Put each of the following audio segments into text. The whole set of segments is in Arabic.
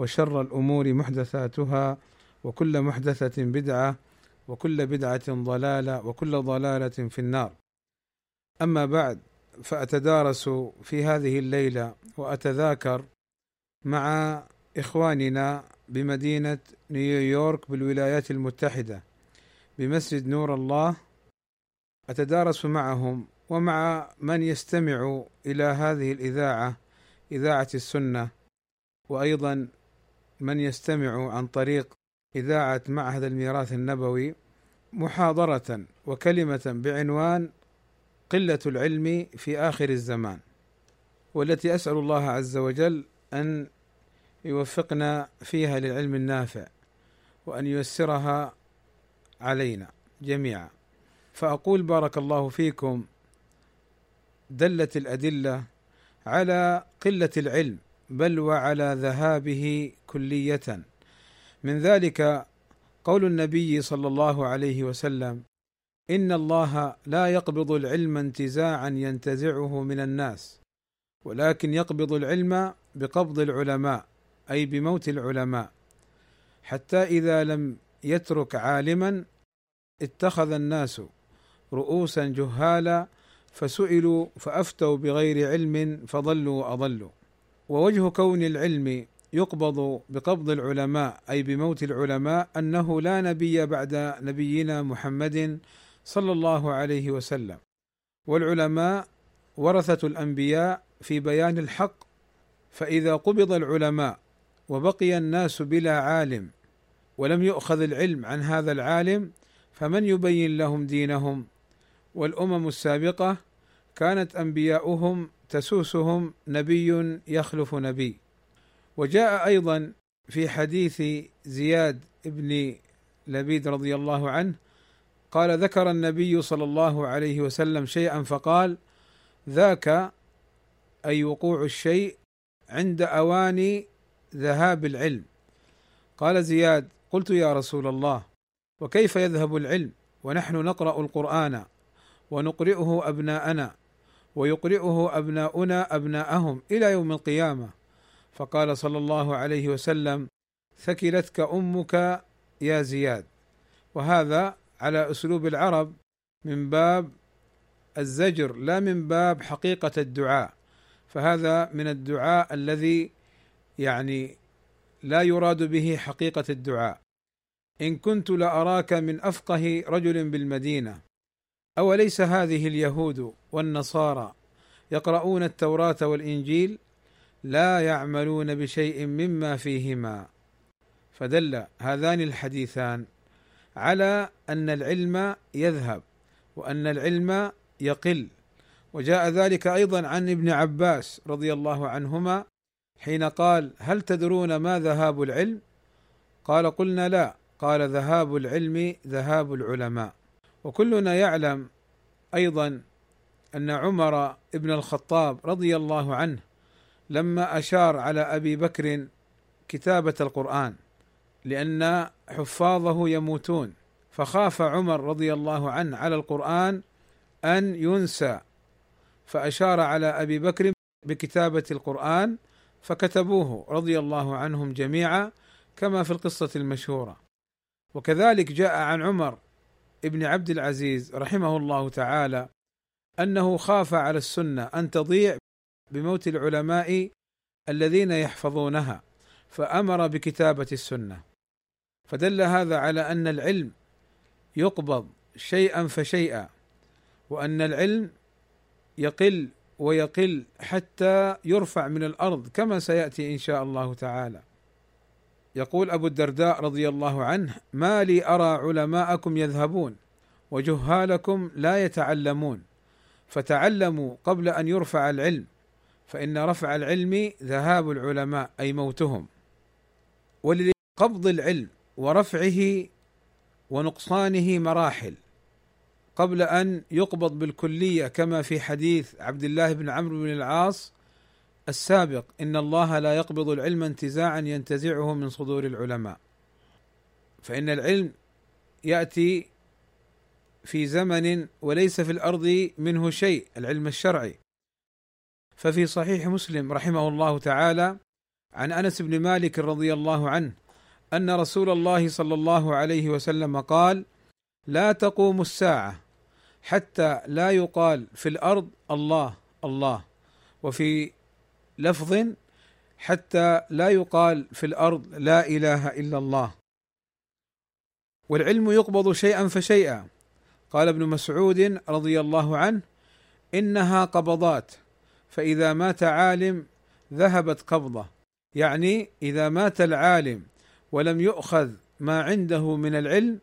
وشر الأمور محدثاتها وكل محدثة بدعة وكل بدعة ضلالة وكل ضلالة في النار. أما بعد فأتدارس في هذه الليلة وأتذاكر مع إخواننا بمدينة نيويورك بالولايات المتحدة بمسجد نور الله. أتدارس معهم ومع من يستمع إلى هذه الإذاعة إذاعة السنة وأيضا من يستمع عن طريق إذاعة معهد الميراث النبوي محاضرة وكلمة بعنوان قلة العلم في آخر الزمان والتي أسأل الله عز وجل أن يوفقنا فيها للعلم النافع وأن ييسرها علينا جميعا. فأقول بارك الله فيكم دلت الأدلة على قلة العلم بل وعلى ذهابه كلية. من ذلك قول النبي صلى الله عليه وسلم إن الله لا يقبض العلم انتزاعا ينتزعه من الناس ولكن يقبض العلم بقبض العلماء أي بموت العلماء. حتى إذا لم يترك عالما اتخذ الناس رؤوسا جهالا فسئلوا فأفتوا بغير علم فضلوا وأضلوا. ووجه كون العلم يقبض بقبض العلماء أي بموت العلماء أنه لا نبي بعد نبينا محمد صلى الله عليه وسلم. والعلماء ورثة الأنبياء في بيان الحق فإذا قبض العلماء وبقي الناس بلا عالم ولم يؤخذ العلم عن هذا العالم فمن يبين لهم دينهم؟ والأمم السابقة كانت أنبياؤهم تسوسهم نبي يخلف نبي. وجاء أيضا في حديث زياد بن لبيد رضي الله عنه قال ذكر النبي صلى الله عليه وسلم شيئا فقال ذاك أي وقوع الشيء عند اوان ذهاب العلم قال زياد قلت يا رسول الله وكيف يذهب العلم؟ ونحن نقرأ القرآن ونقرئه أبناءنا ويقرئه أبناؤنا أبناءهم إلى يوم القيامة فقال صلى الله عليه وسلم ثكلتك أمك يا زياد. وهذا على أسلوب العرب من باب الزجر لا من باب حقيقة الدعاء. فهذا من الدعاء الذي يعني لا يراد به حقيقة الدعاء. إن كنت لأراك من أفقه رجل بالمدينة. أوليس هذه اليهود والنصارى يقرؤون التوراة والإنجيل؟ لا يعملون بشيء مما فيهما. فدل هذان الحديثان على أن العلم يذهب وأن العلم يقل. وجاء ذلك أيضا عن ابن عباس رضي الله عنهما حين قال هل تدرون ما ذهاب العلم؟ قال قلنا لا. قال ذهاب العلم ذهاب العلماء. وكلنا يعلم أيضا أن عمر بن الخطاب رضي الله عنه لما أشار على أبي بكر كتابة القرآن لأن حفاظه يموتون فخاف عمر رضي الله عنه على القرآن أن ينسى. فأشار على أبي بكر بكتابة القرآن فكتبوه رضي الله عنهم جميعا كما في القصة المشهورة. وكذلك جاء عن عمر ابن عبد العزيز رحمه الله تعالى أنه خاف على السنة أن تضيع بموت العلماء الذين يحفظونها فأمر بكتابة السنة. فدل هذا على أن العلم يقبض شيئا فشيئا وأن العلم يقل ويقل حتى يرفع من الأرض كما سيأتي إن شاء الله تعالى. يقول أبو الدرداء رضي الله عنه ما لي أرى علماءكم يذهبون وجهالكم لا يتعلمون فتعلموا قبل أن يرفع العلم فإن رفع العلم ذهاب العلماء أي موتهم. ولذلك قبض العلم ورفعه ونقصانه مراحل. قبل أن يقبض بالكلية كما في حديث عبد الله بن عمرو بن العاص السابق إن الله لا يقبض العلم انتزاعا ينتزعه من صدور العلماء. فإن العلم يأتي في زمن وليس في الأرض منه شيء العلم الشرعي. ففي صحيح مسلم رحمه الله تعالى عن أنس بن مالك رضي الله عنه أن رسول الله صلى الله عليه وسلم قال لا تقوم الساعة حتى لا يقال في الأرض الله الله وفي لفظ حتى لا يقال في الأرض لا إله إلا الله. والعلم يقبض شيئا فشيئا. قال ابن مسعود رضي الله عنه إنها قبضات فإذا مات عالم ذهبت قبضة. يعني إذا مات العالم ولم يؤخذ ما عنده من العلم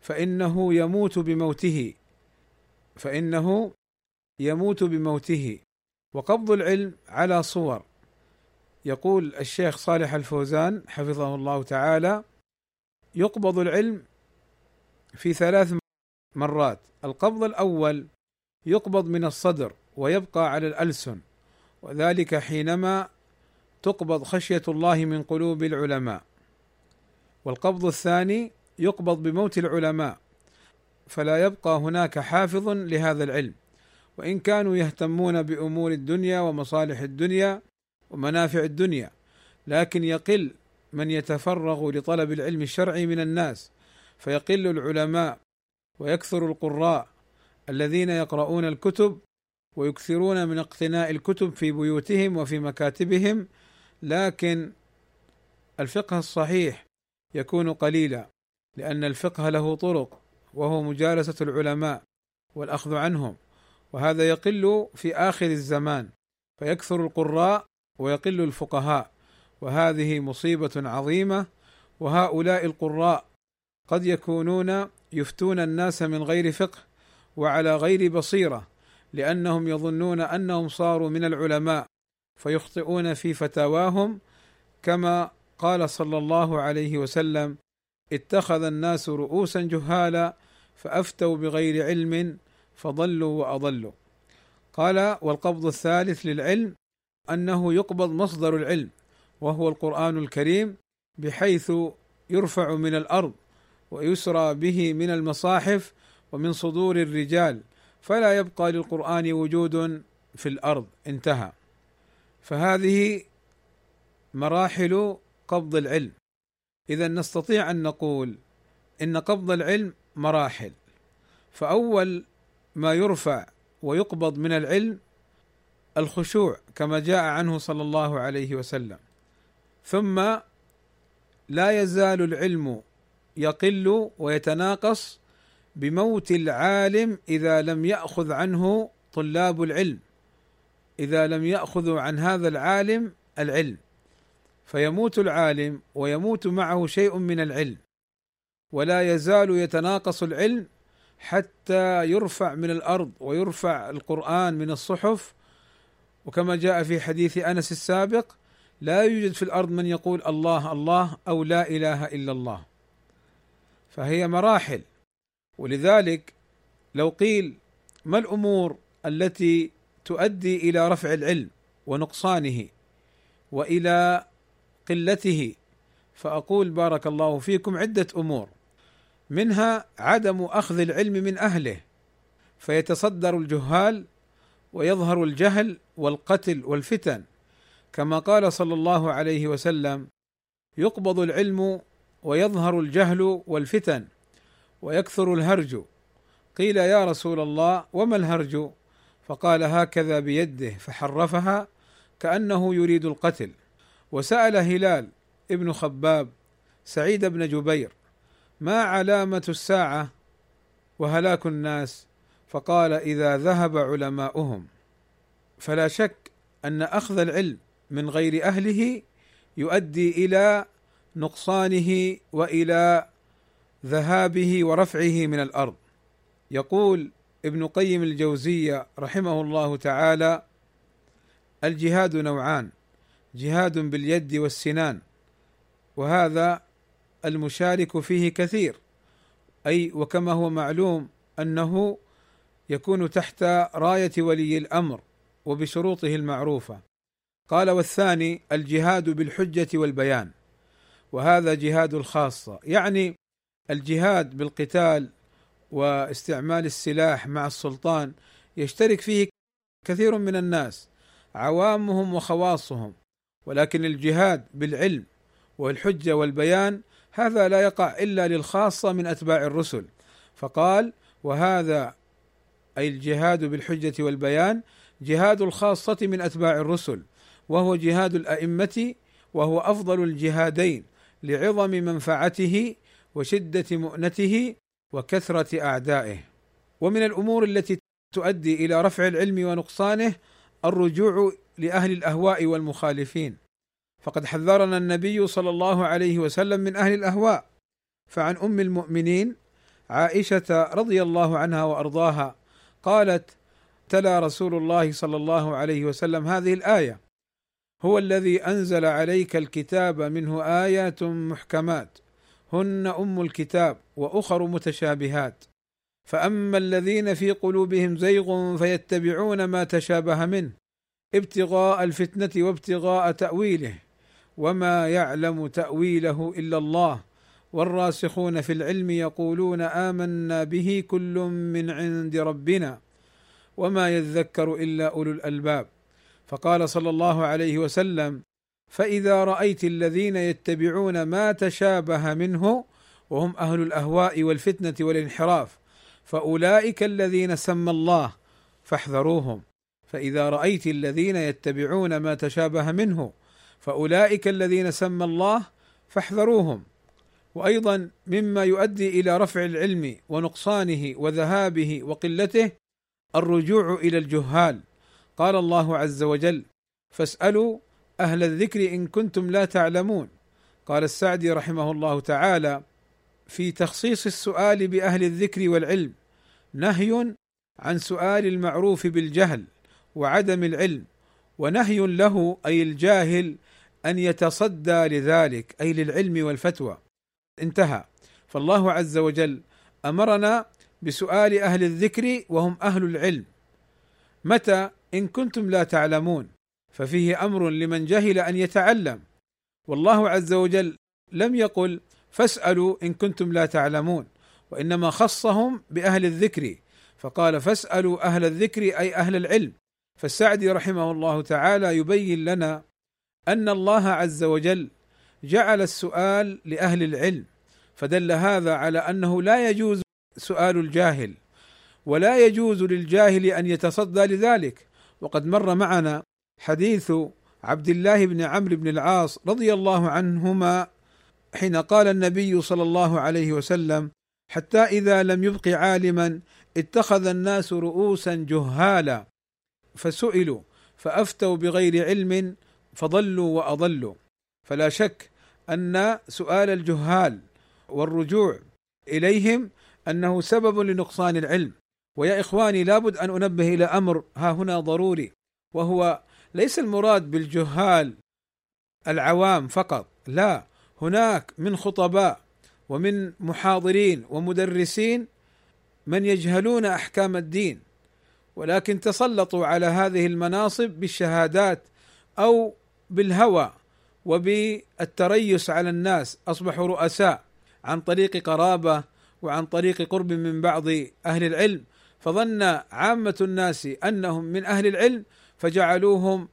فإنه يموت بموته. فإنه يموت بموته. وقبض العلم على صور. يقول الشيخ صالح الفوزان حفظه الله تعالى يقبض العلم في ثلاث مرات. القبض الأول يقبض من الصدر. ويبقى على الألسن. وذلك حينما تقبض خشية الله من قلوب العلماء. والقبض الثاني يقبض بموت العلماء. فلا يبقى هناك حافظ لهذا العلم. وإن كانوا يهتمون بأمور الدنيا ومصالح الدنيا ومنافع الدنيا. لكن يقل من يتفرغ لطلب العلم الشرعي من الناس. فيقل العلماء ويكثر القراء الذين يقرؤون الكتب ويكثرون من اقتناء الكتب في بيوتهم وفي مكاتبهم لكن الفقه الصحيح يكون قليلا لأن الفقه له طرق وهو مجالسة العلماء والأخذ عنهم وهذا يقل في آخر الزمان فيكثر القراء ويقل الفقهاء وهذه مصيبة عظيمة وهؤلاء القراء قد يكونون يفتون الناس من غير فقه وعلى غير بصيرة لأنهم يظنون أنهم صاروا من العلماء فيخطئون في فتاواهم كما قال صلى الله عليه وسلم اتخذ الناس رؤوسا جهالا فأفتوا بغير علم فضلوا وأضلوا. قال والقبض الثالث للعلم أنه يقبض مصدر العلم وهو القرآن الكريم بحيث يرفع من الأرض ويسرى به من المصاحف ومن صدور الرجال. فلا يبقى للقرآن وجود في الأرض انتهى. فهذه مراحل قبض العلم. إذا نستطيع أن نقول إن قبض العلم مراحل. فأول ما يرفع ويقبض من العلم الخشوع كما جاء عنه صلى الله عليه وسلم. ثم لا يزال العلم يقل ويتناقص بموت العالم إذا لم يأخذ عنه طلاب العلم. إذا لم ياخذوا عن هذا العالم العلم. فيموت العالم ويموت معه شيء من العلم. ولا يزال يتناقص العلم حتى يرفع من الأرض ويرفع القرآن من الصحف. وكما جاء في حديث أنس السابق لا يوجد في الأرض من يقول الله الله أو لا إله إلا الله. فهي مراحل. ولذلك لو قيل ما الأمور التي تؤدي إلى رفع العلم ونقصانه وإلى قلته؟ فأقول بارك الله فيكم عدة أمور. منها عدم أخذ العلم من أهله فيتصدر الجهال ويظهر الجهل والقتل والفتن. كما قال صلى الله عليه وسلم يقبض العلم ويظهر الجهل والفتن. ويكثر الهرج. قيل يا رسول الله وما الهرج؟ فقال هكذا بيده فحرفها كأنه يريد القتل. وسأل هلال ابن خباب سعيد بن جبير ما علامة الساعة؟ وهلاك الناس. فقال إذا ذهب علماؤهم. فلا شك أن أخذ العلم من غير أهله يؤدي إلى نقصانه وإلى ذهابه ورفعه من الأرض. يقول ابن قيم الجوزية رحمه الله تعالى الجهاد نوعان جهاد باليد والسنان وهذا المشارك فيه كثير. أي وكما هو معلوم أنه يكون تحت راية ولي الأمر وبشروطه المعروفة. قال والثاني الجهاد بالحجة والبيان وهذا جهاد الخاصة. يعني الجهاد بالقتال واستعمال السلاح مع السلطان يشترك فيه كثير من الناس عوامهم وخواصهم. ولكن الجهاد بالعلم والحجة والبيان هذا لا يقع إلا للخاصة من أتباع الرسل. فقال وهذا أي الجهاد بالحجة والبيان جهاد الخاصة من أتباع الرسل وهو جهاد الأئمة وهو أفضل الجهادين لعظم منفعته وشدة مؤنته وكثرة أعدائه. ومن الأمور التي تؤدي إلى رفع العلم ونقصانه الرجوع لأهل الأهواء والمخالفين. فقد حذرنا النبي صلى الله عليه وسلم من أهل الأهواء. فعن أم المؤمنين عائشة رضي الله عنها وأرضاها قالت تلا رسول الله صلى الله عليه وسلم هذه الآية هو الذي أنزل عليك الكتاب منه آيات محكمات هن أم الكتاب وأخر متشابهات. فأما الذين في قلوبهم زيغ فيتبعون ما تشابه منه ابتغاء الفتنة وابتغاء تأويله وما يعلم تأويله إلا الله. والراسخون في العلم يقولون آمنا به كل من عند ربنا وما يذكر إلا أولو الألباب. فقال صلى الله عليه وسلم فإذا رأيت الذين يتبعون ما تشابه منه وهم أهل الأهواء والفتنة والانحراف فأولئك الذين سمى الله فاحذروهم. فإذا رأيت الذين يتبعون ما تشابه منه فأولئك الذين سمى الله فاحذروهم. وأيضا مما يؤدي إلى رفع العلم ونقصانه وذهابه وقلته الرجوع إلى الجهال. قال الله عز وجل فاسألوا أهل الذكر إن كنتم لا تعلمون. قال السعدي رحمه الله تعالى في تخصيص السؤال بأهل الذكر والعلم نهي عن سؤال المعروف بالجهل وعدم العلم ونهي له أي الجاهل أن يتصدى لذلك أي للعلم والفتوى. انتهى. فالله عز وجل أمرنا بسؤال أهل الذكر وهم أهل العلم. متى إن كنتم لا تعلمون؟ ففيه أمر لمن جهل أن يتعلم. والله عز وجل لم يقل فاسألوا إن كنتم لا تعلمون وإنما خصهم بأهل الذكر. فقال فاسألوا أهل الذكر أي أهل العلم. فالسعدي رحمه الله تعالى يبين لنا أن الله عز وجل جعل السؤال لأهل العلم فدل هذا على أنه لا يجوز سؤال الجاهل ولا يجوز للجاهل أن يتصدى لذلك. وقد مر معنا حديث عبد الله بن عمرو بن العاص رضي الله عنهما حين قال النبي صلى الله عليه وسلم حتى إذا لم يبق عالما اتخذ الناس رؤوسا جهالا فسئلوا فأفتوا بغير علم فضلوا وأضلوا. فلا شك أن سؤال الجهال والرجوع إليهم أنه سبب لنقصان العلم. ويا إخواني لابد أن أنبه إلى أمر ها هنا ضروري وهو ليس المراد بالجهال العوام فقط لا. هناك من خطباء ومن محاضرين ومدرسين من يجهلون أحكام الدين ولكن تسلطوا على هذه المناصب بالشهادات أو بالهوى وبالتريس على الناس. أصبحوا رؤساء عن طريق قرابة وعن طريق قرب من بعض أهل العلم فظن عامة الناس أنهم من أهل العلم فجعلوهم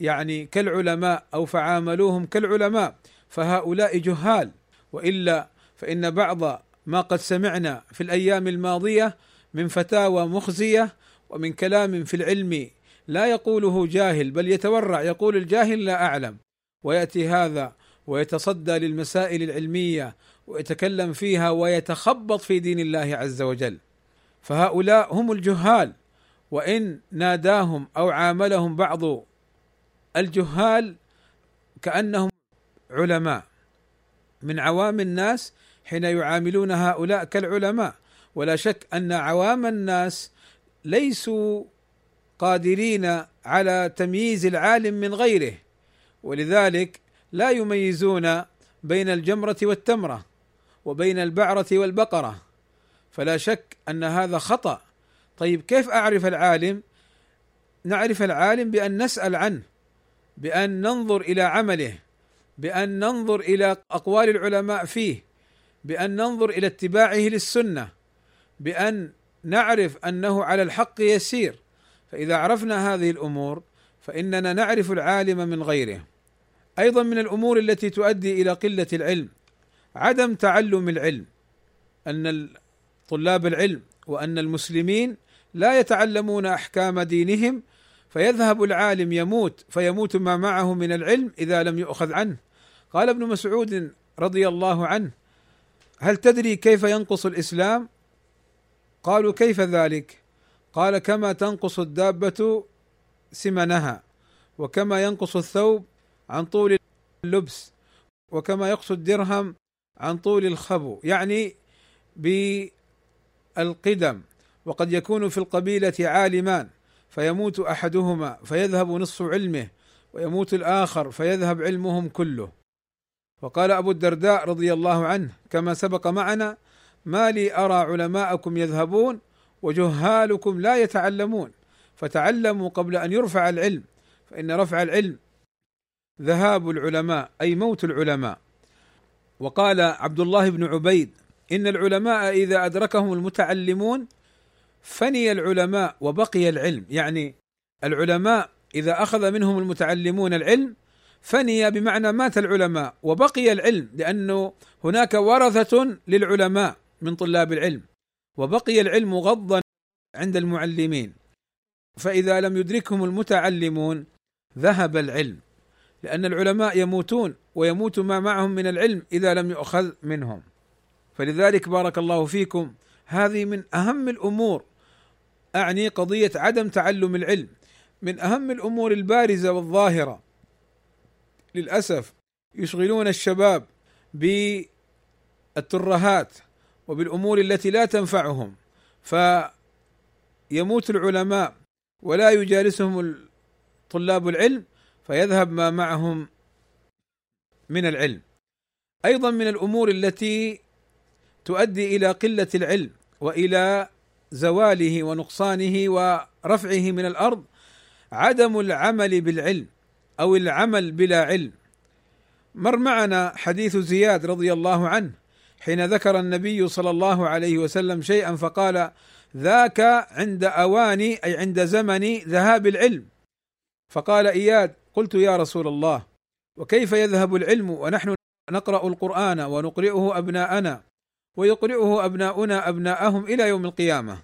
يعني كالعلماء أو فعاملوهم كالعلماء فهؤلاء جهال. وإلا فإن بعض ما قد سمعنا في الأيام الماضية من فتاوى مخزية ومن كلام في العلم لا يقوله جاهل بل يتورع يقول الجاهل لا أعلم. ويأتي هذا ويتصدى للمسائل العلمية ويتكلم فيها ويتخبط في دين الله عز وجل. فهؤلاء هم الجهال. وإن ناداهم أو عاملهم بعض الجهال كأنهم علماء. من عوام الناس حين يعاملون هؤلاء كالعلماء. ولا شك أن عوام الناس ليسوا قادرين على تمييز العالم من غيره. ولذلك لا يميزون بين الجمرة والتمرة وبين البعرة والبقرة. فلا شك أن هذا خطأ. طيب كيف أعرف العالم؟ نعرف العالم بأن نسأل عنه بأن ننظر إلى عمله بأن ننظر إلى أقوال العلماء فيه بأن ننظر إلى اتباعه للسنة بأن نعرف أنه على الحق يسير فإذا عرفنا هذه الأمور فإننا نعرف العالم من غيره أيضا من الأمور التي تؤدي إلى قلة العلم عدم تعلم العلم أن طلاب العلم وأن المسلمين لا يتعلمون أحكام دينهم فيذهب العالم يموت فيموت ما معه من العلم إذا لم يؤخذ عنه. قال ابن مسعود رضي الله عنه هل تدري كيف ينقص الإسلام؟ قالوا كيف ذلك؟ قال كما تنقص الدابة سمنها وكما ينقص الثوب عن طول اللبس وكما يقص الدرهم عن طول الخبو يعني بالقدم. وقد يكون في القبيلة عالمان فيموت أحدهما فيذهب نصف علمه ويموت الآخر فيذهب علمهم كله. وقال أبو الدرداء رضي الله عنه كما سبق معنا ما لي أرى علماءكم يذهبون وجهالكم لا يتعلمون فتعلموا قبل أن يرفع العلم فإن رفع العلم ذهاب العلماء أي موت العلماء. وقال عبد الله بن عبيد إن العلماء إذا أدركهم المتعلمون فني العلماء وبقي العلم. يعني العلماء إذا أخذ منهم المتعلمون العلم فني بمعنى مات العلماء وبقي العلم لأنه هناك ورثة للعلماء من طلاب العلم وبقي العلم غضا عند المعلمين. فإذا لم يدركهم المتعلمون ذهب العلم لأن العلماء يموتون ويموت ما معهم من العلم إذا لم يؤخذ منهم. فلذلك بارك الله فيكم. هذه من أهم الأمور أعني قضية عدم تعلم العلم. من أهم الأمور البارزة والظاهرة. للأسف يشغلون الشباب بالترهات وبالأمور التي لا تنفعهم. فيموت العلماء ولا يجالسهم طلاب العلم فيذهب ما معهم من العلم. أيضا من الأمور التي تؤدي إلى قلة العلم وإلى زواله ونقصانه ورفعه من الأرض عدم العمل بالعلم أو العمل بلا علم. مر معنا حديث زياد رضي الله عنه حين ذكر النبي صلى الله عليه وسلم شيئا فقال ذاك عند أواني أي عند زمن ذهاب العلم. فقال إياد قلت يا رسول الله وكيف يذهب العلم ونحن نقرأ القرآن ونقرئه أبناءنا؟ ويقرئه أبناؤنا أبناءهم إلى يوم القيامة.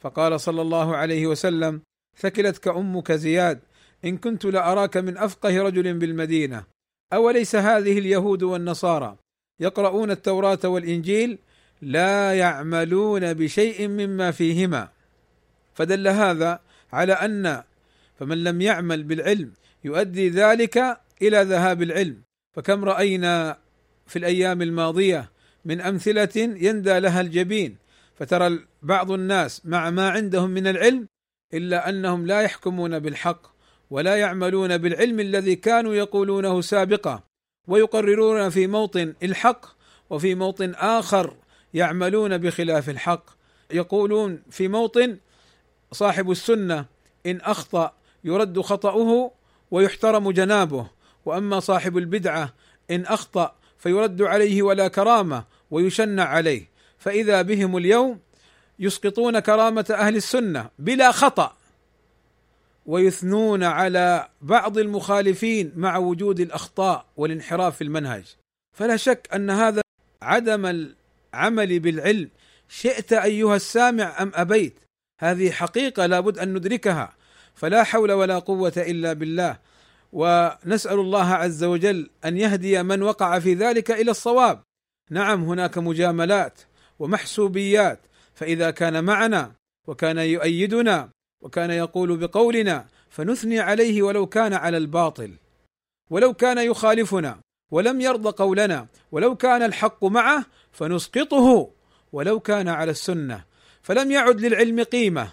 فقال صلى الله عليه وسلم ثكلتك أمك زياد إن كنت لأراك من أفقه رجل بالمدينة. أوليس هذه اليهود والنصارى يقرؤون التوراة والإنجيل لا يعملون بشيء مما فيهما؟ فدل هذا على أن فمن لم يعمل بالعلم يؤدي ذلك إلى ذهاب العلم. فكم رأينا في الأيام الماضية من أمثلة يندى لها الجبين. فترى بعض الناس مع ما عندهم من العلم إلا أنهم لا يحكمون بالحق ولا يعملون بالعلم الذي كانوا يقولونه سابقا ويقررون في موطن الحق وفي موطن آخر يعملون بخلاف الحق. يقولون في موطن صاحب السنة إن أخطأ يرد خطأه ويحترم جنابه وأما صاحب البدعة إن أخطأ فيرد عليه ولا كرامة ويشنع عليه. فإذا بهم اليوم يسقطون كرامة أهل السنة بلا خطأ ويثنون على بعض المخالفين مع وجود الأخطاء والانحراف في المنهج. فلا شك أن هذا عدم العمل بالعلم. شئت أيها السامع أم أبيت؟ هذه حقيقة لابد أن ندركها. فلا حول ولا قوة إلا بالله. ونسأل الله عز وجل أن يهدي من وقع في ذلك إلى الصواب. نعم هناك مجاملات ومحسوبيات فإذا كان معنا وكان يؤيدنا وكان يقول بقولنا فنثني عليه ولو كان على الباطل. ولو كان يخالفنا ولم يرضى قولنا ولو كان الحق معه فنسقطه ولو كان على السنة. فلم يعد للعلم قيمة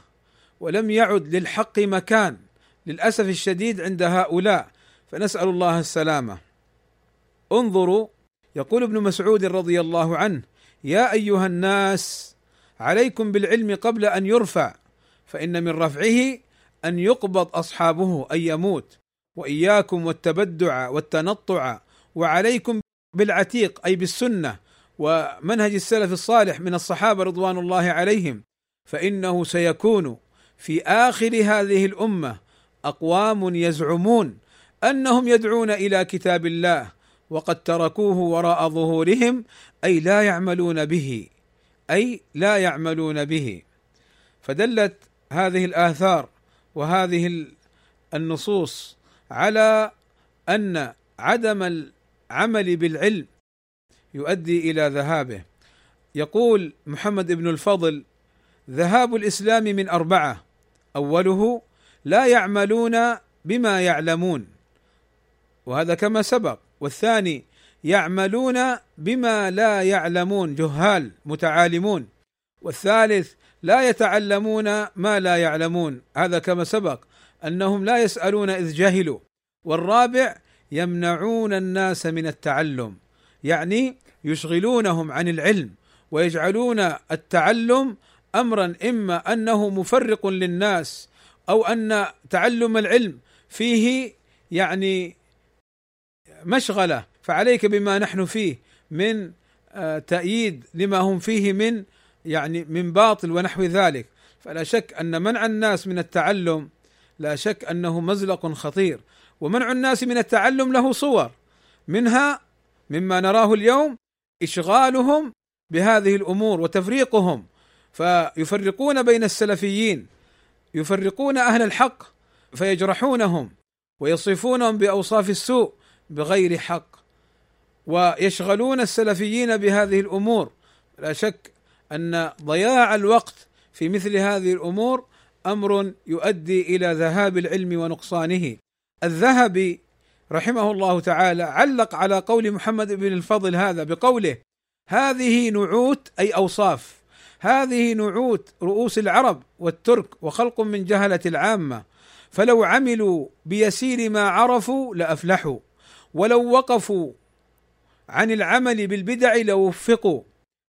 ولم يعد للحق مكان. للأسف الشديد عند هؤلاء فنسأل الله السلامة. انظروا يقول ابن مسعود رضي الله عنه يا أيها الناس عليكم بالعلم قبل أن يرفع فإن من رفعه أن يقبض أصحابه أن يموت وإياكم والتبدع والتنطع وعليكم بالعتيق أي بالسنة ومنهج السلف الصالح من الصحابة رضوان الله عليهم فإنه سيكون في آخر هذه الأمة أقوام يزعمون أنهم يدعون إلى كتاب الله وقد تركوه وراء ظهورهم أي لا يعملون به أي لا يعملون به. فدلت هذه الآثار وهذه النصوص على أن عدم العمل بالعلم يؤدي إلى ذهابه. يقول محمد بن الفضل ذهاب الإسلام من أربعة أوله لا يعملون بما يعلمون وهذا كما سبق والثاني يعملون بما لا يعلمون جهال متعالمون. والثالث لا يتعلمون ما لا يعلمون. هذا كما سبق أنهم لا يسألون إذ جهلوا. والرابع يمنعون الناس من التعلم يعني يشغلونهم عن العلم ويجعلون التعلم امرا إما أنه مفرق للناس أو أن تعلم العلم فيه يعني مشغلة فعليك بما نحن فيه من آه، تأييد لما هم فيه من يعني من باطل ونحو ذلك. فلا شك أن منع الناس من التعلم لا شك أنه مزلق خطير. ومنع الناس من التعلم له صور. منها مما نراه اليوم إشغالهم بهذه الأمور وتفريقهم. فيفرقون بين السلفيين يفرقون أهل الحق فيجرحونهم ويصفونهم بأوصاف السوء بغير حق. ويشغلون السلفيين بهذه الأمور. لا شك أن ضياع الوقت في مثل هذه الأمور أمر يؤدي إلى ذهاب العلم ونقصانه. الذهبي رحمه الله تعالى علق على قول محمد بن الفضل هذا بقوله هذه نعوت أي أوصاف. هذه نعوت رؤوس العرب والترك وخلق من جهلة العامة. فلو عملوا بيسير ما عرفوا لأفلحوا. ولو وقفوا عن العمل بالبدع لوفقوا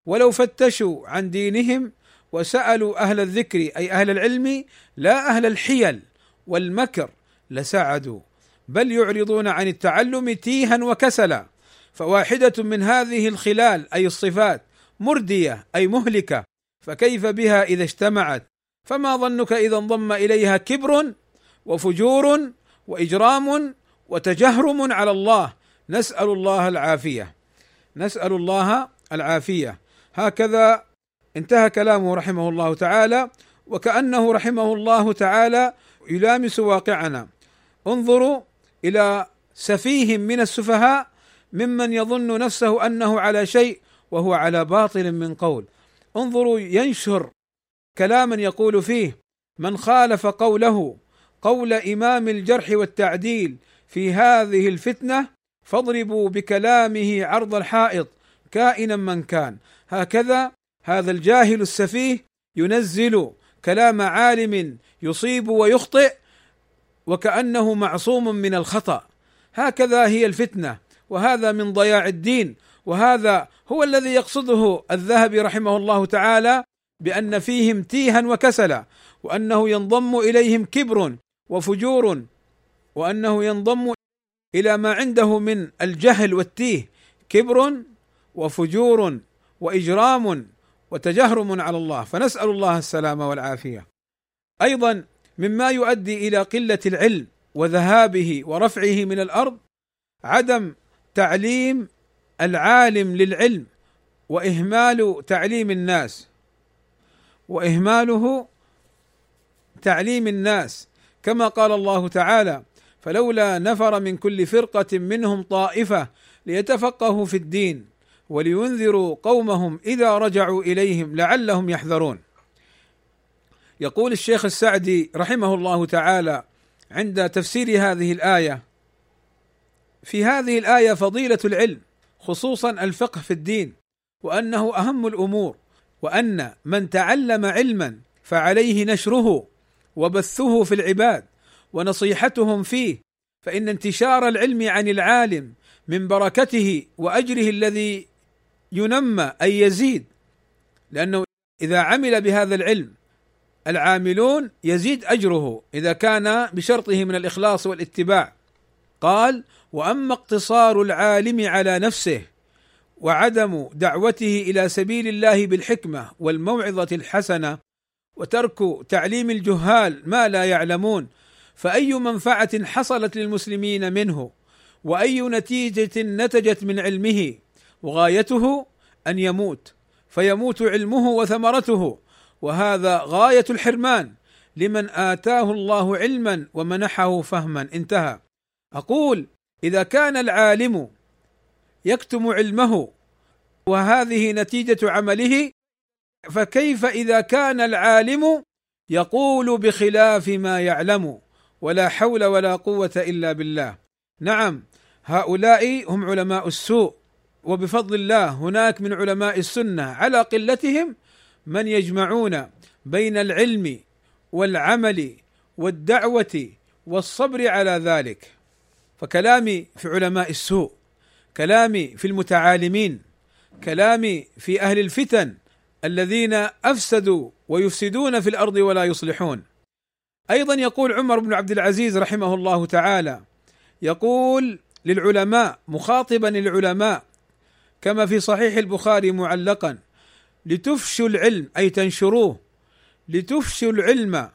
ولو فتشوا عن دينهم وسألوا أهل الذكر أي أهل العلم لا أهل الحيل والمكر لسعدوا بل يعرضون عن التعلم تيها وكسلا. فواحدة من هذه الخلال أي الصفات مردية أي مهلكة فكيف بها إذا اجتمعت؟ فما ظنك إذا انضم إليها كبر وفجور وإجرام وتجهرم على الله. نسأل الله العافية. نسأل الله العافية. هكذا انتهى كلامه رحمه الله تعالى وكأنه رحمه الله تعالى يلامس واقعنا. انظروا إلى سفيه من السفهاء ممن يظن نفسه أنه على شيء وهو على باطل من قول. انظروا ينشر كلاما يقول فيه من خالف قوله قول إمام الجرح والتعديل في هذه الفتنة فاضربوا بكلامه عرض الحائط كائنا من كان. هكذا هذا الجاهل السفيه ينزل كلام عالم يصيب ويخطئ وكأنه معصوم من الخطأ. هكذا هي الفتنة وهذا من ضياع الدين. وهذا هو الذي يقصده الذهبي رحمه الله تعالى بأن فيهم تيها وكسلا وأنه ينضم إليهم كبر وفجور وأنه ينضم إلى ما عنده من الجهل والتيه كبر وفجور وإجرام وتجهرم على الله. فنسأل الله السلامة والعافية. أيضا مما يؤدي إلى قلة العلم وذهابه ورفعه من الأرض عدم تعليم العالم للعلم وإهمال تعليم الناس. وإهماله تعليم الناس. كما قال الله تعالى فلولا نفر من كل فرقة منهم طائفة ليتفقهوا في الدين ولينذروا قومهم إذا رجعوا إليهم لعلهم يحذرون. يقول الشيخ السعدي رحمه الله تعالى عند تفسير هذه الآية في هذه الآية فضيلة العلم خصوصا الفقه في الدين وأنه أهم الأمور وأن من تعلم علما فعليه نشره وبثه في العباد ونصيحتهم فيه فإن انتشار العلم عن العالم من بركته وأجره الذي ينمى أي يزيد لأنه إذا عمل بهذا العلم العاملون يزيد أجره إذا كان بشرطه من الإخلاص والاتباع. قال وأما اقتصار العالم على نفسه وعدم دعوته إلى سبيل الله بالحكمة والموعظة الحسنة وترك تعليم الجهال ما لا يعلمون فأي منفعة حصلت للمسلمين منه؟ وأي نتيجة نتجت من علمه؟ وغايته أن يموت فيموت علمه وثمرته. وهذا غاية الحرمان لمن آتاه الله علما ومنحه فهما. انتهى. أقول إذا كان العالم يكتم علمه وهذه نتيجة عمله فكيف إذا كان العالم يقول بخلاف ما يعلم؟ ولا حول ولا قوة إلا بالله. نعم هؤلاء هم علماء السوء وبفضل الله هناك من علماء السنة على قلتهم من يجمعون بين العلم والعمل والدعوة والصبر على ذلك. فكلامي في علماء السوء كلامي في المتعالمين كلامي في أهل الفتن الذين أفسدوا ويفسدون في الأرض ولا يصلحون. أيضا يقول عمر بن عبد العزيز رحمه الله تعالى يقول للعلماء مخاطبا العلماء كما في صحيح البخاري معلقا لتفشوا العلم أي تنشروه لتفشوا العلم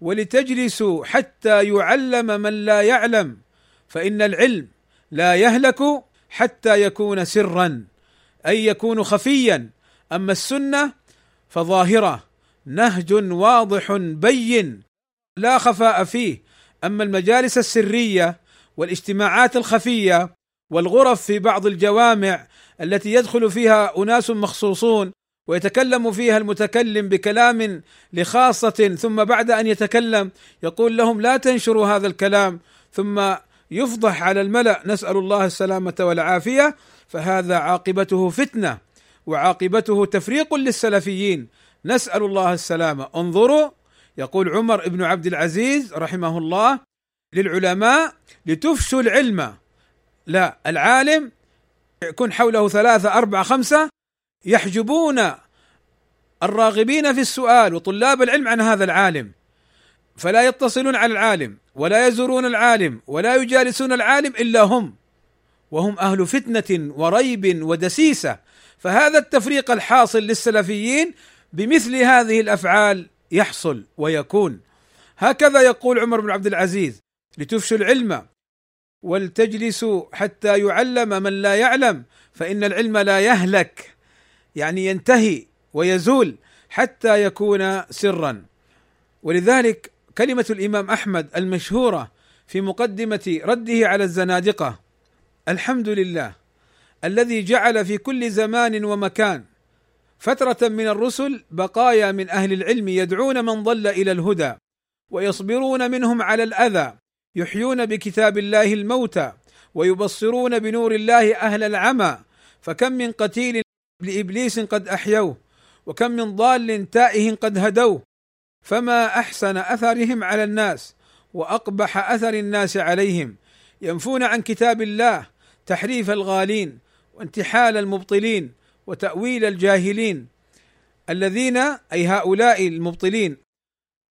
ولتجلسوا حتى يعلم من لا يعلم فإن العلم لا يهلك حتى يكون سرا أي يكون خفيا أما السنة فظاهرة نهج واضح بين لا خفاء فيه. أما المجالس السرية والاجتماعات الخفية والغرف في بعض الجوامع التي يدخل فيها أناس مخصوصون ويتكلم فيها المتكلم بكلام لخاصة ثم بعد أن يتكلم يقول لهم لا تنشروا هذا الكلام ثم يفضح على الملأ نسأل الله السلامة والعافية فهذا عاقبته فتنة وعاقبته تفريق للسلفيين. نسأل الله السلامة. انظروا يقول عمر بن عبد العزيز رحمه الله للعلماء لتفشوا العلم. لا العالم يكون حوله ثلاثة أربعة خمسة يحجبون الراغبين في السؤال وطلاب العلم عن هذا العالم. فلا يتصلون على العالم ولا يزورون العالم ولا يجالسون العالم إلا هم. وهم أهل فتنة وريب ودسيسة. فهذا التفريق الحاصل للسلفيين بمثل هذه الأفعال يحصل ويكون. هكذا يقول عمر بن عبد العزيز لتفشوا العلم ولتجلسوا حتى يعلم من لا يعلم فإن العلم لا يهلك يعني ينتهي ويزول حتى يكون سرا. ولذلك كلمة الإمام أحمد المشهورة في مقدمة رده على الزنادقة الحمد لله الذي جعل في كل زمان ومكان فترة من الرسل بقايا من أهل العلم يدعون من ضل إلى الهدى ويصبرون منهم على الأذى يحيون بكتاب الله الموتى ويبصرون بنور الله أهل العمى. فكم من قتيل لإبليس قد أحيوه وكم من ضال تائه قد هدوه. فما أحسن أثرهم على الناس وأقبح أثر الناس عليهم. ينفون عن كتاب الله تحريف الغالين وانتحال المبطلين. وتأويل الجاهلين الذين أي هؤلاء المبطلين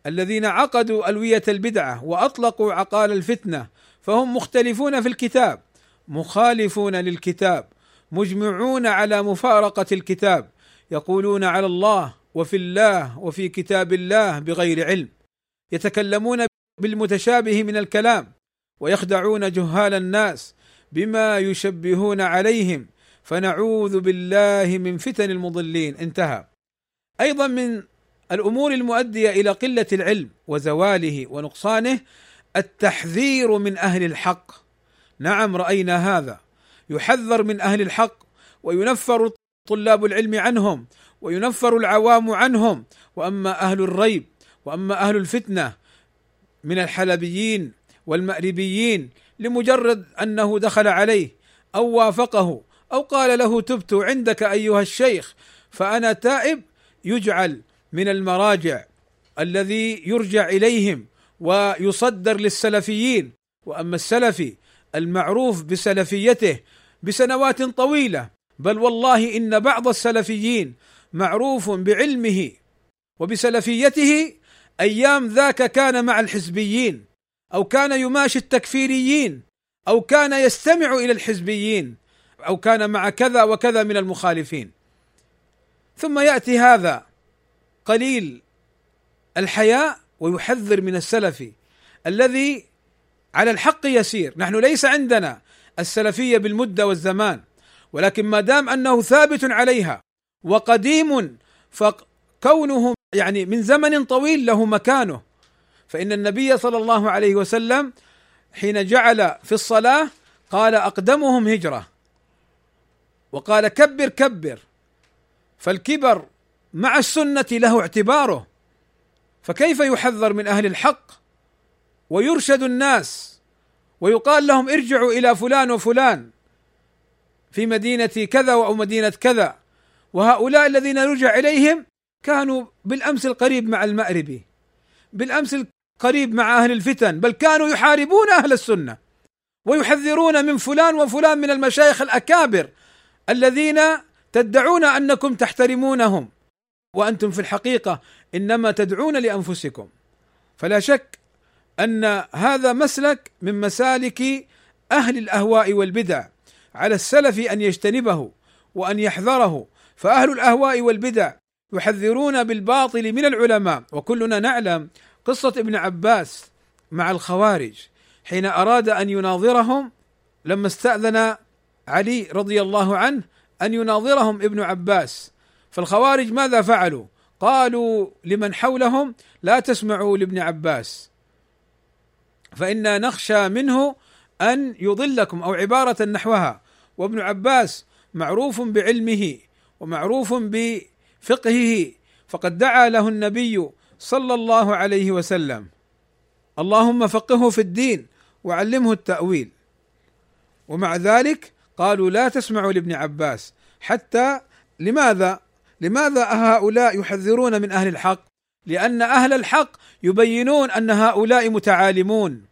الذين عقدوا ألوية البدعة وأطلقوا عقال الفتنة فهم مختلفون في الكتاب مخالفون للكتاب مجمعون على مفارقة الكتاب يقولون على الله وفي الله وفي كتاب الله بغير علم يتكلمون بالمتشابه من الكلام ويخدعون جهال الناس بما يشبهون عليهم فنعوذ بالله من فتن المضلين. انتهى. أيضا من الأمور المؤدية إلى قلة العلم وزواله ونقصانه التحذير من أهل الحق. نعم رأينا هذا. يحذر من أهل الحق وينفر طلاب العلم عنهم وينفر العوام عنهم. وأما أهل الريب وأما أهل الفتنة من الحلبيين والمأربيين لمجرد أنه دخل عليه أو وافقه أو قال له تبت عندك أيها الشيخ فأنا تائب يجعل من المراجع الذي يرجع إليهم ويصدر للسلفيين. وأما السلفي المعروف بسلفيته بسنوات طويلة بل والله إن بعض السلفيين معروف بعلمه وبسلفيته أيام ذاك كان مع الحزبيين أو كان يماشي التكفيريين أو كان يستمع إلى الحزبيين. أو كان مع كذا وكذا من المخالفين. ثم يأتي هذا قليل الحياء ويحذر من السلفي الذي على الحق يسير. نحن ليس عندنا السلفية بالمدة والزمان ولكن ما دام أنه ثابت عليها وقديم فكونه يعني من زمن طويل له مكانه فإن النبي صلى الله عليه وسلم حين جعل في الصلاة قال أقدمهم هجرة. وقال كبر كبر. فالكبر مع السنة له اعتباره. فكيف يحذر من أهل الحق؟ ويرشد الناس. ويقال لهم ارجعوا إلى فلان وفلان في مدينة كذا أو مدينة كذا. وهؤلاء الذين رجع إليهم كانوا بالأمس القريب مع المأربي بالأمس القريب مع أهل الفتن. بل كانوا يحاربون أهل السنة. ويحذرون من فلان وفلان من المشايخ الأكابر. الذين تدعون أنكم تحترمونهم وأنتم في الحقيقة إنما تدعون لأنفسكم. فلا شك أن هذا مسلك من مسالك أهل الأهواء والبدع على السلف أن يجتنبه وأن يحذره. فأهل الأهواء والبدع يحذرون بالباطل من العلماء. وكلنا نعلم قصة ابن عباس مع الخوارج حين أراد أن يناظرهم لما استأذن علي رضي الله عنه أن يناظرهم ابن عباس. فالخوارج ماذا فعلوا؟ قالوا لمن حولهم لا تسمعوا لابن عباس. فإنا نخشى منه أن يضلكم أو عبارة نحوها. وابن عباس معروف بعلمه ومعروف بفقهه فقد دعا له النبي صلى الله عليه وسلم. اللهم فقهه في الدين وعلمه التأويل. ومع ذلك قالوا لا تسمعوا لابن عباس. حتى لماذا؟ لماذا هؤلاء يحذرون من أهل الحق؟ لأن أهل الحق يبينون أن هؤلاء متعالمون.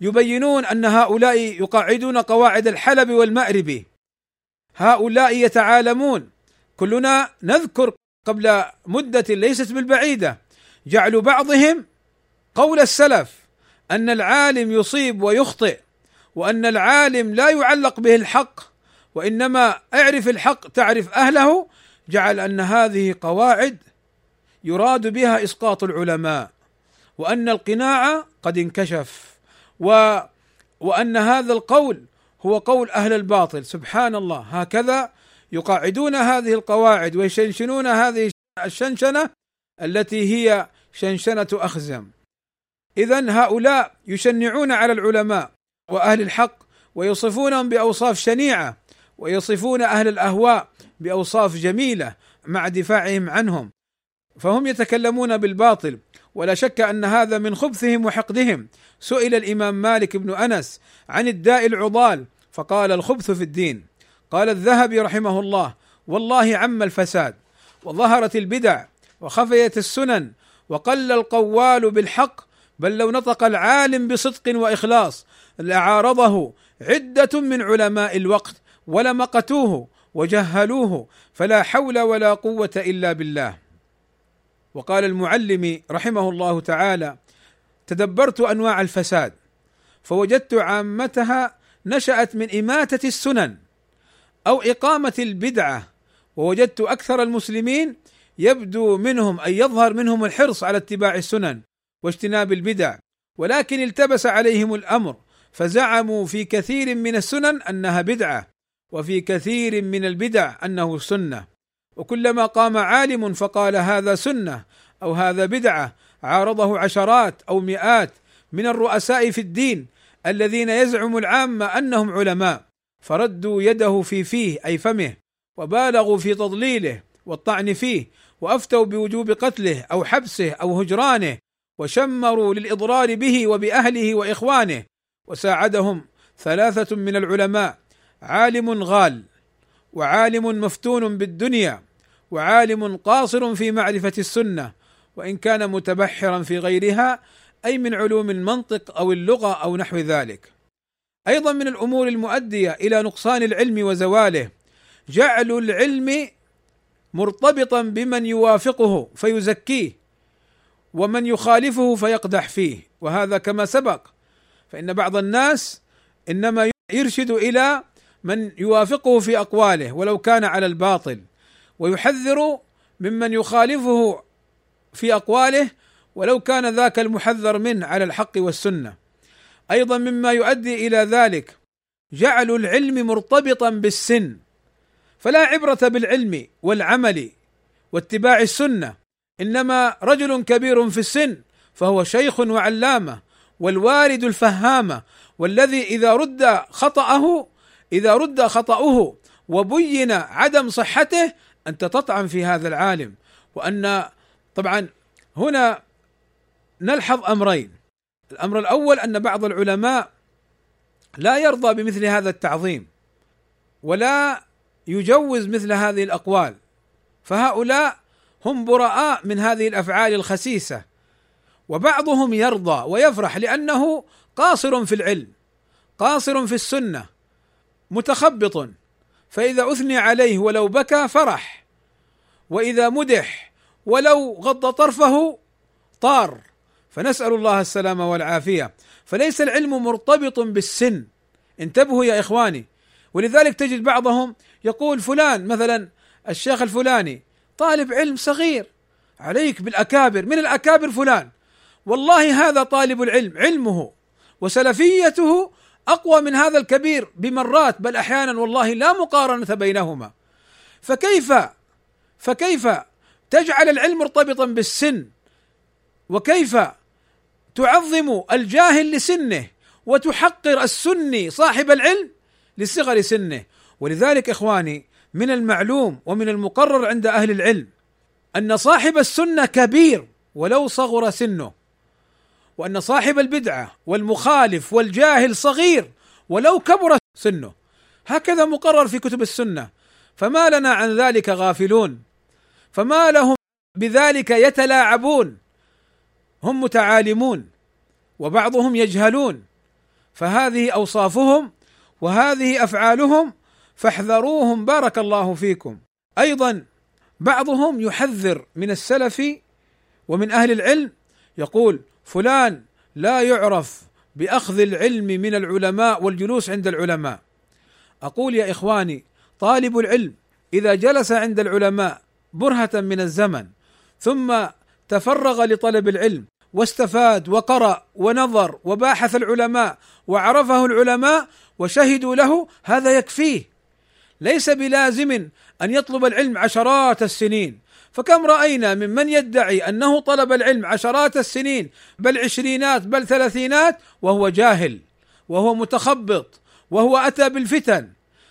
يبينون أن هؤلاء يقاعدون قواعد الحلب والمأرب. هؤلاء يتعالمون. كلنا نذكر قبل مدة ليست بالبعيدة جعل بعضهم قول السلف أن العالم يصيب ويخطئ. وأن العالم لا يعلق به الحق وإنما اعرف الحق تعرف أهله جعل أن هذه قواعد يراد بها إسقاط العلماء وأن القناع قد انكشف و وأن هذا القول هو قول أهل الباطل. سبحان الله. هكذا يقاعدون هذه القواعد ويشنشنون هذه الشنشنة التي هي شنشنة أخزم. اذا هؤلاء يشنعون على العلماء. وأهل الحق ويصفونهم بأوصاف شنيعة ويصفون أهل الأهواء بأوصاف جميلة مع دفاعهم عنهم. فهم يتكلمون بالباطل ولا شك أن هذا من خبثهم وحقدهم. سئل الإمام مالك بن أنس عن الداء العضال فقال الخبث في الدين. قال الذهبي رحمه الله والله عم الفساد وظهرت البدع وخفيت السنن وقل القوال بالحق بل لو نطق العالم بصدق وإخلاص لعارضه عدة من علماء الوقت ولمقتوه وجهلوه فلا حول ولا قوة إلا بالله. وقال المعلم رحمه الله تعالى تدبرت أنواع الفساد فوجدت عامتها نشأت من إماتة السنن أو إقامة البدعة ووجدت أكثر المسلمين يبدو منهم ان يظهر منهم الحرص على اتباع السنن واجتناب البدع ولكن التبس عليهم الأمر فزعموا في كثير من السنن أنها بدعة وفي كثير من البدع أنه سنة. وكلما قام عالم فقال هذا سنة أو هذا بدعة عارضه عشرات أو مئات من الرؤساء في الدين الذين يزعم العامه أنهم علماء فردوا يده في فيه أي فمه وبالغوا في تضليله والطعن فيه وأفتوا بوجوب قتله أو حبسه أو هجرانه وشمروا للإضرار به وبأهله وإخوانه وساعدهم ثلاثة من العلماء عالم غال وعالم مفتون بالدنيا وعالم قاصر في معرفة السنة وإن كان متبحرا في غيرها أي من علوم المنطق أو اللغة أو نحو ذلك. أيضا من الأمور المؤدية إلى نقصان العلم وزواله جعل العلم مرتبطا بمن يوافقه فيزكيه ومن يخالفه فيقدح فيه وهذا كما سبق. فإن بعض الناس إنما يرشد إلى من يوافقه في أقواله ولو كان على الباطل ويحذر ممن يخالفه في أقواله ولو كان ذاك المحذر منه على الحق والسنة. أيضا مما يؤدي إلى ذلك جعل العلم مرتبطا بالسن فلا عبرة بالعلم والعمل واتباع السنة. إنما رجل كبير في السن فهو شيخ وعلامة والوارد الفهامة والذي إذا رد خطأه إذا رد خطأه وبين عدم صحته أنت تطعن في هذا العالم. وأن طبعا هنا نلحظ أمرين. الأمر الأول أن بعض العلماء لا يرضى بمثل هذا التعظيم ولا يجوز مثل هذه الأقوال. فهؤلاء هم براء من هذه الأفعال الخسيسة. وبعضهم يرضى ويفرح لأنه قاصر في العلم قاصر في السنة متخبط. فإذا أثني عليه ولو بكى فرح وإذا مدح ولو غض طرفه طار. فنسأل الله السلامة والعافية. فليس العلم مرتبط بالسن. انتبهوا يا إخواني. ولذلك تجد بعضهم يقول فلان مثلا الشيخ الفلاني طالب علم صغير. عليك بالأكابر من الأكابر فلان. والله هذا طالب العلم علمه وسلفيته أقوى من هذا الكبير بمرات بل أحيانا والله لا مقارنة بينهما. فكيف فكيف تجعل العلم مرتبطا بالسن؟ وكيف تعظم الجاهل لسنه وتحقر السني صاحب العلم لصغر سنه؟ ولذلك إخواني من المعلوم ومن المقرر عند أهل العلم أن صاحب السنة كبير ولو صغر سنه وأن صاحب البدعة والمخالف والجاهل صغير ولو كبر سنه. هكذا مقرر في كتب السنة. فما لنا عن ذلك غافلون. فما لهم بذلك يتلاعبون. هم متعالمون وبعضهم يجهلون. فهذه أوصافهم وهذه أفعالهم فاحذروهم بارك الله فيكم. أيضا بعضهم يحذر من السلف ومن أهل العلم يقول فلان لا يعرف بأخذ العلم من العلماء والجلوس عند العلماء. أقول يا إخواني طالب العلم إذا جلس عند العلماء برهة من الزمن ثم تفرغ لطلب العلم واستفاد وقرأ ونظر وباحث العلماء وعرفه العلماء وشهدوا له هذا يكفيه. ليس بلازم أن يطلب العلم عشرات السنين. فكم رأينا ممن يدعي أنه طلب العلم عشرات السنين بل عشرينات بل ثلاثينات وهو جاهل وهو متخبط وهو أتى بالفتن.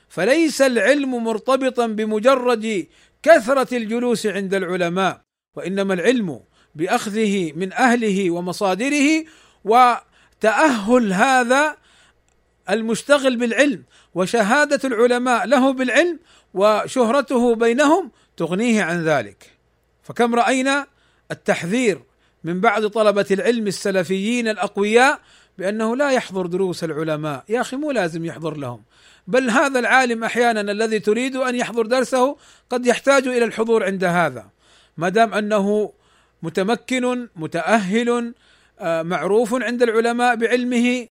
فليس العلم مرتبطا بمجرد كثرة الجلوس عند العلماء وإنما العلم بأخذه من أهله ومصادره وتأهل هذا المشتغل بالعلم وشهادة العلماء له بالعلم وشهرته بينهم تغنيه عن ذلك. فكم رأينا التحذير من بعض طلبة العلم السلفيين الأقوياء بأنه لا يحضر دروس العلماء. يا أخي مو لازم يحضر لهم. بل هذا العالم أحيانا الذي تريد أن يحضر درسه قد يحتاج إلى الحضور عند هذا. ما دام أنه متمكن متأهل آه، معروف عند العلماء بعلمه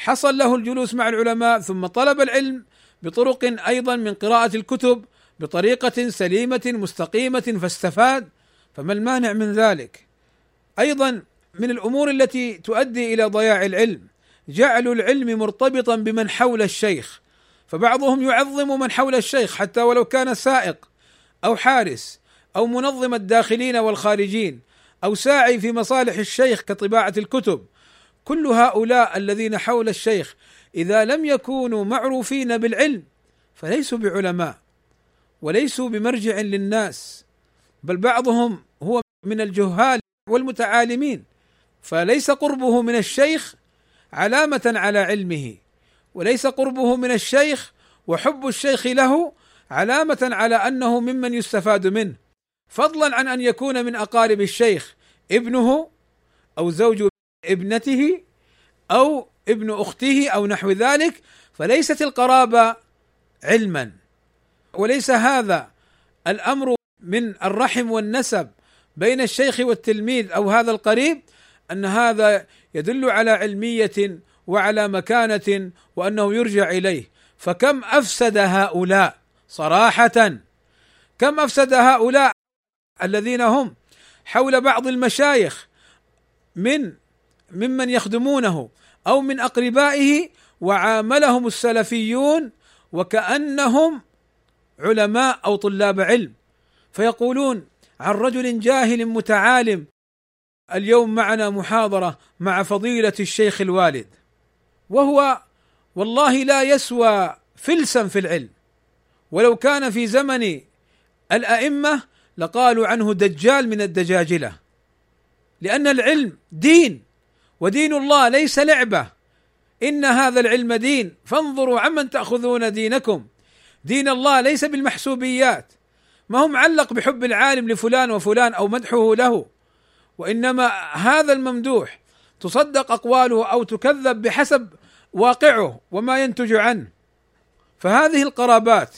حصل له الجلوس مع العلماء ثم طلب العلم بطرق أيضا من قراءة الكتب بطريقة سليمة مستقيمة فاستفاد فما المانع من ذلك؟ أيضا من الأمور التي تؤدي إلى ضياع العلم جعل العلم مرتبطا بمن حول الشيخ فبعضهم يعظم من حول الشيخ حتى ولو كان سائق أو حارس أو منظم الداخلين والخارجين أو ساعي في مصالح الشيخ كطباعة الكتب. كل هؤلاء الذين حول الشيخ إذا لم يكونوا معروفين بالعلم فليسوا بعلماء وليسوا بمرجع للناس بل بعضهم هو من الجهال والمتعالمين فليس قربه من الشيخ علامة على علمه وليس قربه من الشيخ وحب الشيخ له علامة على أنه ممن يستفاد منه. فضلا عن أن يكون من أقارب الشيخ ابنه أو زوج ابنته أو ابن أخته أو نحو ذلك فليست القرابة علما. وليس هذا الأمر من الرحم والنسب بين الشيخ والتلميذ أو هذا القريب أن هذا يدل على علمية وعلى مكانة وأنه يرجع إليه. فكم أفسد هؤلاء صراحة؟ كم أفسد هؤلاء الذين هم حول بعض المشايخ من ممن يخدمونه أو من أقربائه وعاملهم السلفيون وكأنهم علماء أو طلاب علم. فيقولون عن رجل جاهل متعالم اليوم معنا محاضرة مع فضيلة الشيخ الوالد وهو والله لا يسوى فلسا في العلم ولو كان في زمن الأئمة لقالوا عنه دجال من الدجاجلة لأن العلم دين. ودين الله ليس لعبة. إن هذا العلم دين. فانظروا عمن تأخذون دينكم. دين الله ليس بالمحسوبيات. ما هو معلق بحب العالم لفلان وفلان أو مدحه له. وإنما هذا الممدوح. تصدق أقواله أو تكذب بحسب واقعه وما ينتج عنه. فهذه القرابات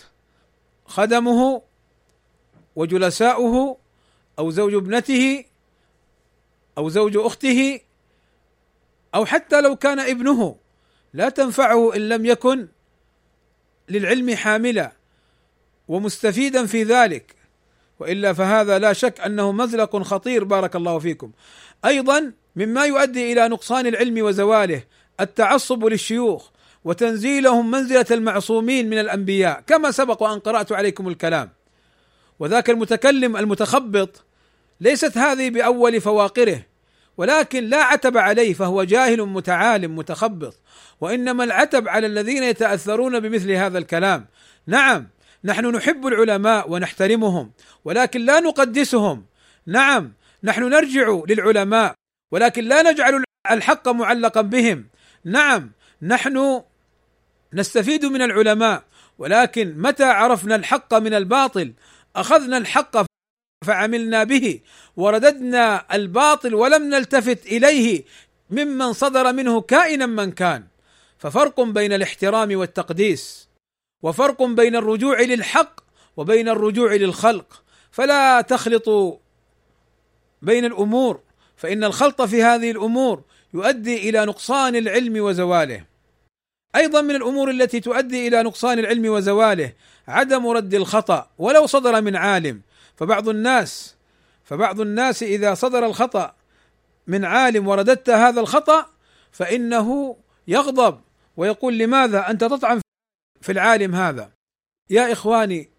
خدمه وجلساؤه أو زوج ابنته أو زوج أخته أو حتى لو كان ابنه لا تنفعه إن لم يكن للعلم حاملا ومستفيدا في ذلك. وإلا فهذا لا شك أنه مزلق خطير بارك الله فيكم. أيضا مما يؤدي إلى نقصان العلم وزواله التعصب للشيوخ وتنزيلهم منزلة المعصومين من الأنبياء كما سبق وان قرأت عليكم الكلام. وذاك المتكلم المتخبط ليست هذه بأول فواقره. ولكن لا عتب عليه فهو جاهل متعالم متخبط. وإنما العتب على الذين يتأثرون بمثل هذا الكلام. نعم نحن نحب العلماء ونحترمهم ولكن لا نقدسهم. نعم نحن نرجع للعلماء ولكن لا نجعل الحق معلقا بهم. نعم نحن نستفيد من العلماء ولكن متى عرفنا الحق من الباطل؟ أخذنا الحق فعملنا به ورددنا الباطل ولم نلتفت إليه ممن صدر منه كائنا من كان. ففرق بين الاحترام والتقديس وفرق بين الرجوع للحق وبين الرجوع للخلق. فلا تخلطوا بين الأمور فإن الخلط في هذه الأمور يؤدي إلى نقصان العلم وزواله. أيضا من الأمور التي تؤدي إلى نقصان العلم وزواله عدم رد الخطأ ولو صدر من عالم. فبعض الناس فبعض الناس إذا صدر الخطأ من عالم ورددت هذا الخطأ فإنه يغضب ويقول لماذا أنت تطعن في العالم هذا؟ يا إخواني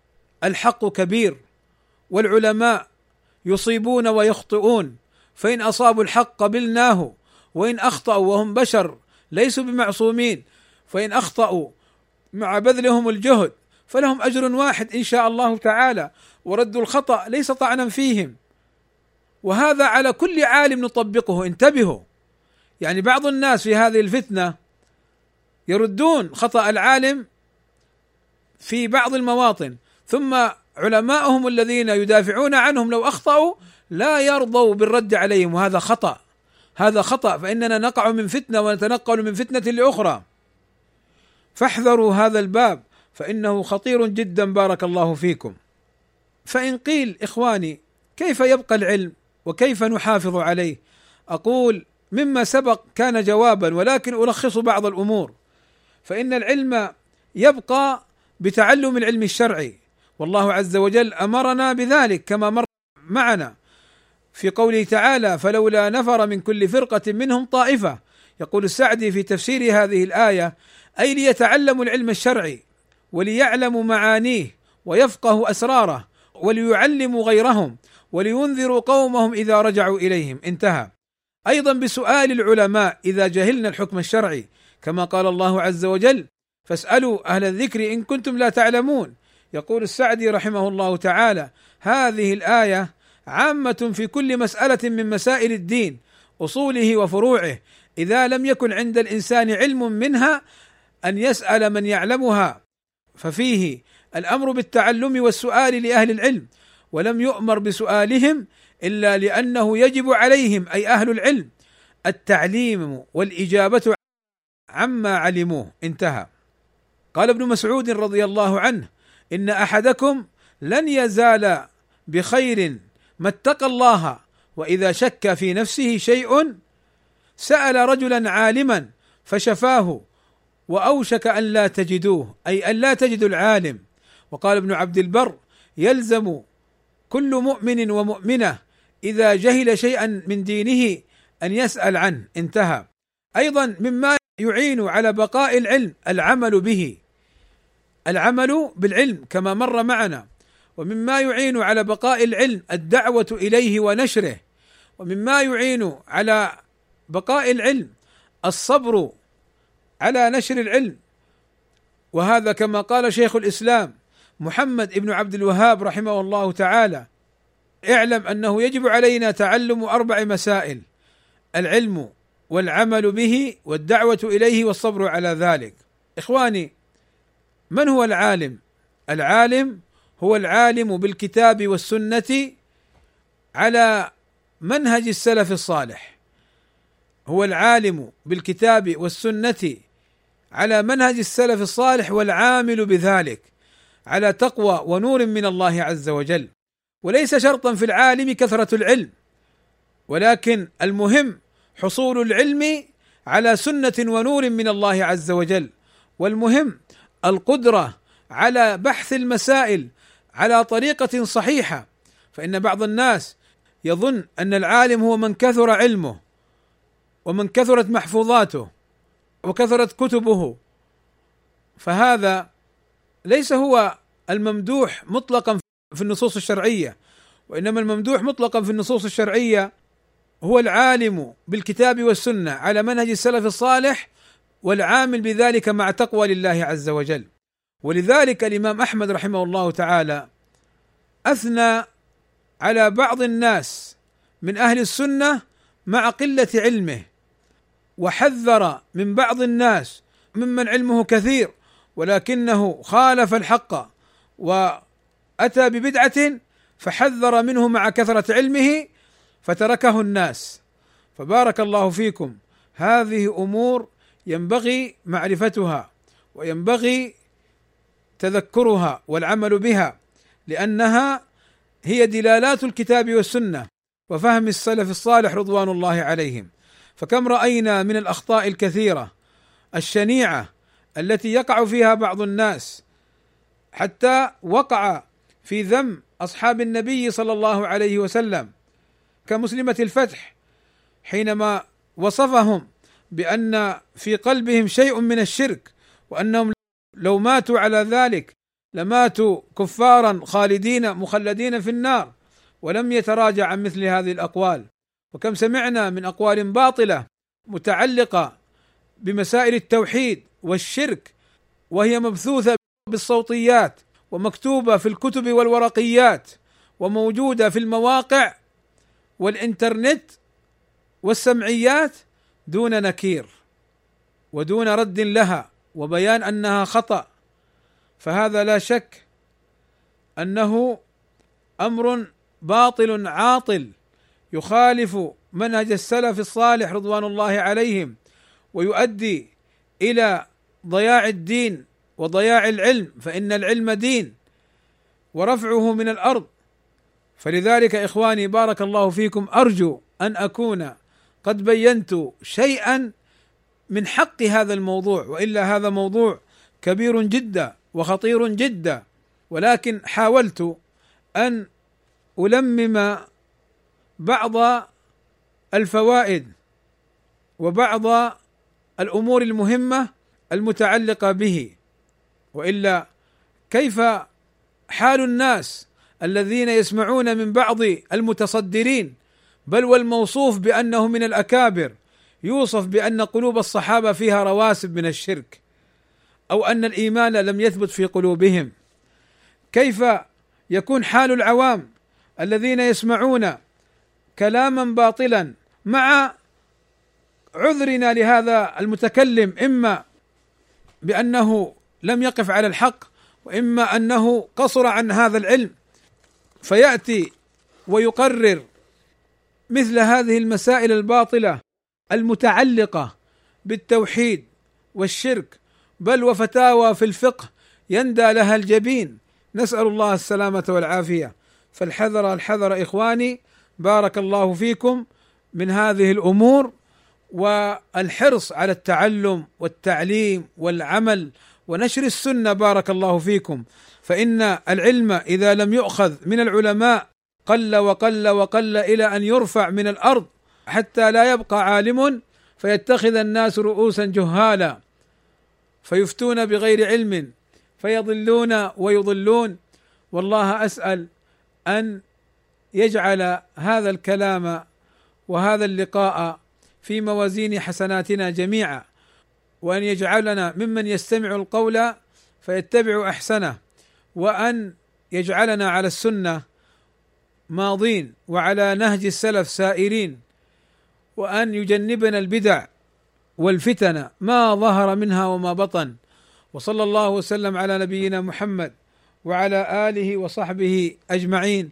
الحق كبير والعلماء يصيبون ويخطئون فإن أصابوا الحق قبلناه وإن أخطأوا وهم بشر ليسوا بمعصومين فإن أخطأوا مع بذلهم الجهد فلهم أجر واحد إن شاء الله تعالى. ورد الخطأ ليس طعنا فيهم. وهذا على كل عالم نطبقه. انتبهوا. يعني بعض الناس في هذه الفتنة يردون خطأ العالم في بعض المواطن. ثم علماءهم الذين يدافعون عنهم لو أخطأوا لا يرضوا بالرد عليهم. وهذا خطأ. هذا خطأ. فإننا نقع من فتنة ونتنقل من فتنة لأخرى. فاحذروا هذا الباب. فإنه خطير جدا بارك الله فيكم. فإن قيل إخواني كيف يبقى العلم وكيف نحافظ عليه؟ أقول مما سبق كان جوابا ولكن ألخص بعض الأمور. فإن العلم يبقى بتعلم العلم الشرعي. والله عز وجل أمرنا بذلك كما مر معنا. في قوله تعالى فلولا نفر من كل فرقة منهم طائفة. يقول السعدي في تفسير هذه الآية أي ليتعلموا العلم الشرعي؟ وليعلموا معانيه ويفقهوا أسراره وليعلموا غيرهم ولينذروا قومهم إذا رجعوا إليهم. انتهى. أيضا بسؤال العلماء إذا جهلنا الحكم الشرعي كما قال الله عز وجل فاسألوا أهل الذكر إن كنتم لا تعلمون يقول السعدي رحمه الله تعالى هذه الآية عامة في كل مسألة من مسائل الدين أصوله وفروعه. إذا لم يكن عند الإنسان علم منها أن يسأل من يعلمها ففيه الأمر بالتعلم والسؤال لأهل العلم ولم يؤمر بسؤالهم إلا لأنه يجب عليهم أي أهل العلم التعليم والإجابة عما علموه. انتهى. قال ابن مسعود رضي الله عنه إن أحدكم لن يزال بخير ما اتقى الله وإذا شك في نفسه شيء سأل رجلا عالما فشفاه وأوشك أن لا تجدوه أي أن لا تجدوا العالم. وقال ابن عبد البر يلزم كل مؤمن ومؤمنة إذا جهل شيئا من دينه أن يسأل عنه انتهى. أيضا مما يعين على بقاء العلم العمل به. العمل بالعلم كما مر معنا. ومما يعين على بقاء العلم الدعوة إليه ونشره. ومما يعين على بقاء العلم الصبر على نشر العلم. وهذا كما قال شيخ الإسلام محمد بن عبد الوهاب رحمه الله تعالى اعلم أنه يجب علينا تعلم أربع مسائل العلم والعمل به والدعوة إليه والصبر على ذلك. إخواني من هو العالم؟ العالم هو العالم بالكتاب والسنة على منهج السلف الصالح. هو العالم بالكتاب والسنة على منهج السلف الصالح والعامل بذلك على تقوى ونور من الله عز وجل. وليس شرطا في العالم كثرة العلم ولكن المهم حصول العلم على سنة ونور من الله عز وجل. والمهم القدرة على بحث المسائل على طريقة صحيحة. فإن بعض الناس يظن أن العالم هو من كثر علمه ومن كثرت محفوظاته. وكثرت كتبه. فهذا ليس هو الممدوح مطلقا في النصوص الشرعية وإنما الممدوح مطلقا في النصوص الشرعية هو العالم بالكتاب والسنة على منهج السلف الصالح والعامل بذلك مع تقوى لله عز وجل. ولذلك الإمام أحمد رحمه الله تعالى أثنى على بعض الناس من أهل السنة مع قلة علمه وحذر من بعض الناس ممن علمه كثير ولكنه خالف الحق وأتى ببدعة فحذر منه مع كثرة علمه فتركه الناس. فبارك الله فيكم. هذه أمور ينبغي معرفتها وينبغي تذكرها والعمل بها لأنها هي دلالات الكتاب والسنة وفهم السلف الصالح رضوان الله عليهم. فكم رأينا من الأخطاء الكثيرة الشنيعة التي يقع فيها بعض الناس حتى وقع في ذم أصحاب النبي صلى الله عليه وسلم كمسلمة الفتح حينما وصفهم بأن في قلبهم شيء من الشرك وأنهم لو ماتوا على ذلك لماتوا كفارا خالدين مخلدين في النار ولم يتراجع عن مثل هذه الأقوال. وكم سمعنا من أقوال باطلة متعلقة بمسائل التوحيد والشرك وهي مبثوثة بالصوتيات ومكتوبة في الكتب والورقيات وموجودة في المواقع والإنترنت والسمعيات دون نكير ودون رد لها وبيان أنها خطأ. فهذا لا شك أنه أمر باطل عاطل يخالف منهج السلف الصالح رضوان الله عليهم ويؤدي إلى ضياع الدين وضياع العلم فإن العلم دين ورفعه من الأرض. فلذلك إخواني بارك الله فيكم أرجو أن أكون قد بينت شيئا من حق هذا الموضوع وإلا هذا موضوع كبير جدا وخطير جدا ولكن حاولت أن ألمم بعض الفوائد وبعض الأمور المهمة المتعلقة به وإلا كيف حال الناس الذين يسمعون من بعض المتصدرين؟ بل والموصوف بأنه من الأكابر يوصف بأن قلوب الصحابة فيها رواسب من الشرك أو أن الإيمان لم يثبت في قلوبهم. كيف يكون حال العوام الذين يسمعون كلاما باطلا مع عذرنا لهذا المتكلم إما بأنه لم يقف على الحق وإما أنه قصر عن هذا العلم. فيأتي ويقرر مثل هذه المسائل الباطلة المتعلقة بالتوحيد والشرك. بل وفتاوى في الفقه يندى لها الجبين. نسأل الله السلامة والعافية. فالحذر الحذر إخواني بارك الله فيكم من هذه الأمور والحرص على التعلم والتعليم والعمل ونشر السنة. بارك الله فيكم. فإن العلم إذا لم يؤخذ من العلماء قل وقل وقل إلى أن يرفع من الأرض حتى لا يبقى عالم فيتخذ الناس رؤوسا جهالا فيفتون بغير علم فيضلون ويضلون. والله أسأل أن يجعل هذا الكلام وهذا اللقاء في موازين حسناتنا جميعا وأن يجعلنا ممن يستمع القول فيتبع أحسنه وأن يجعلنا على السنة ماضين وعلى نهج السلف سائرين وأن يجنبنا البدع والفتن ما ظهر منها وما بطن. وصلى الله وسلم على نبينا محمد وعلى آله وصحبه أجمعين.